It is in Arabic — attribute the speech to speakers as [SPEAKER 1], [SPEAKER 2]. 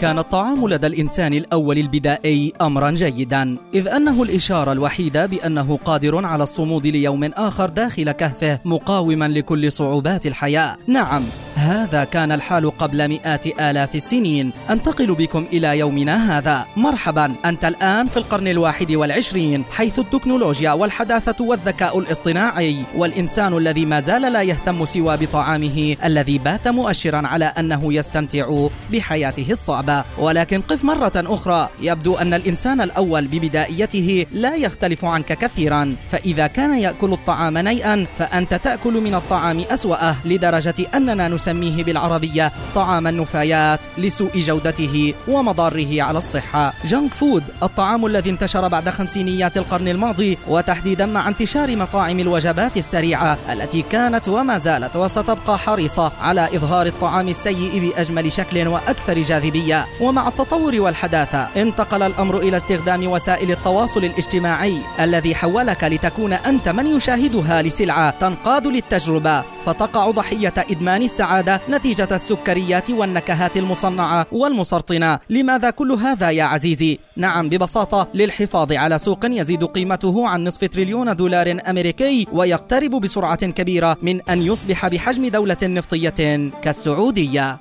[SPEAKER 1] كان الطعام لدى الإنسان الأول البدائي أمرا جيدا إذ أنه الإشارة الوحيدة بأنه قادر على الصمود ليوم آخر داخل كهفه مقاوما لكل صعوبات الحياة. نعم هذا كان الحال قبل مئات آلاف السنين. أنتقل بكم إلى يومنا هذا. مرحبا أنت الآن في القرن الواحد والعشرين حيث التكنولوجيا والحداثة والذكاء الاصطناعي. والإنسان الذي ما زال لا يهتم سوى بطعامه الذي بات مؤشرا على أنه يستمتع بحياته الصعبة. ولكن قف مرة أخرى. يبدو أن الإنسان الأول ببدائيته لا يختلف عنك كثيرا. فإذا كان يأكل الطعام نيئا فأنت تأكل من الطعام أسوأه لدرجة أننا نسميه بالعربية طعام النفايات لسوء جودته ومضاره على الصحة. جنك فود الطعام الذي انتشر بعد خمسينيات القرن الماضي وتحديدا مع انتشار مطاعم الوجبات السريعة التي كانت وما زالت وستبقى حريصة على إظهار الطعام السيء بأجمل شكل وأكثر جاذبية. ومع التطور والحداثة انتقل الأمر إلى استخدام وسائل التواصل الاجتماعي الذي حولك لتكون أنت من يشاهدها لسلعة تنقاد للتجربة. فتقع ضحية إدمان السعادة نتيجة السكريات والنكهات المصنعة والمسرطنة. لماذا كل هذا يا عزيزي؟ نعم ببساطة للحفاظ على سوق يزيد قيمته عن نصف تريليون دولار أمريكي ويقترب بسرعة كبيرة من أن يصبح بحجم دولة نفطية كالسعودية.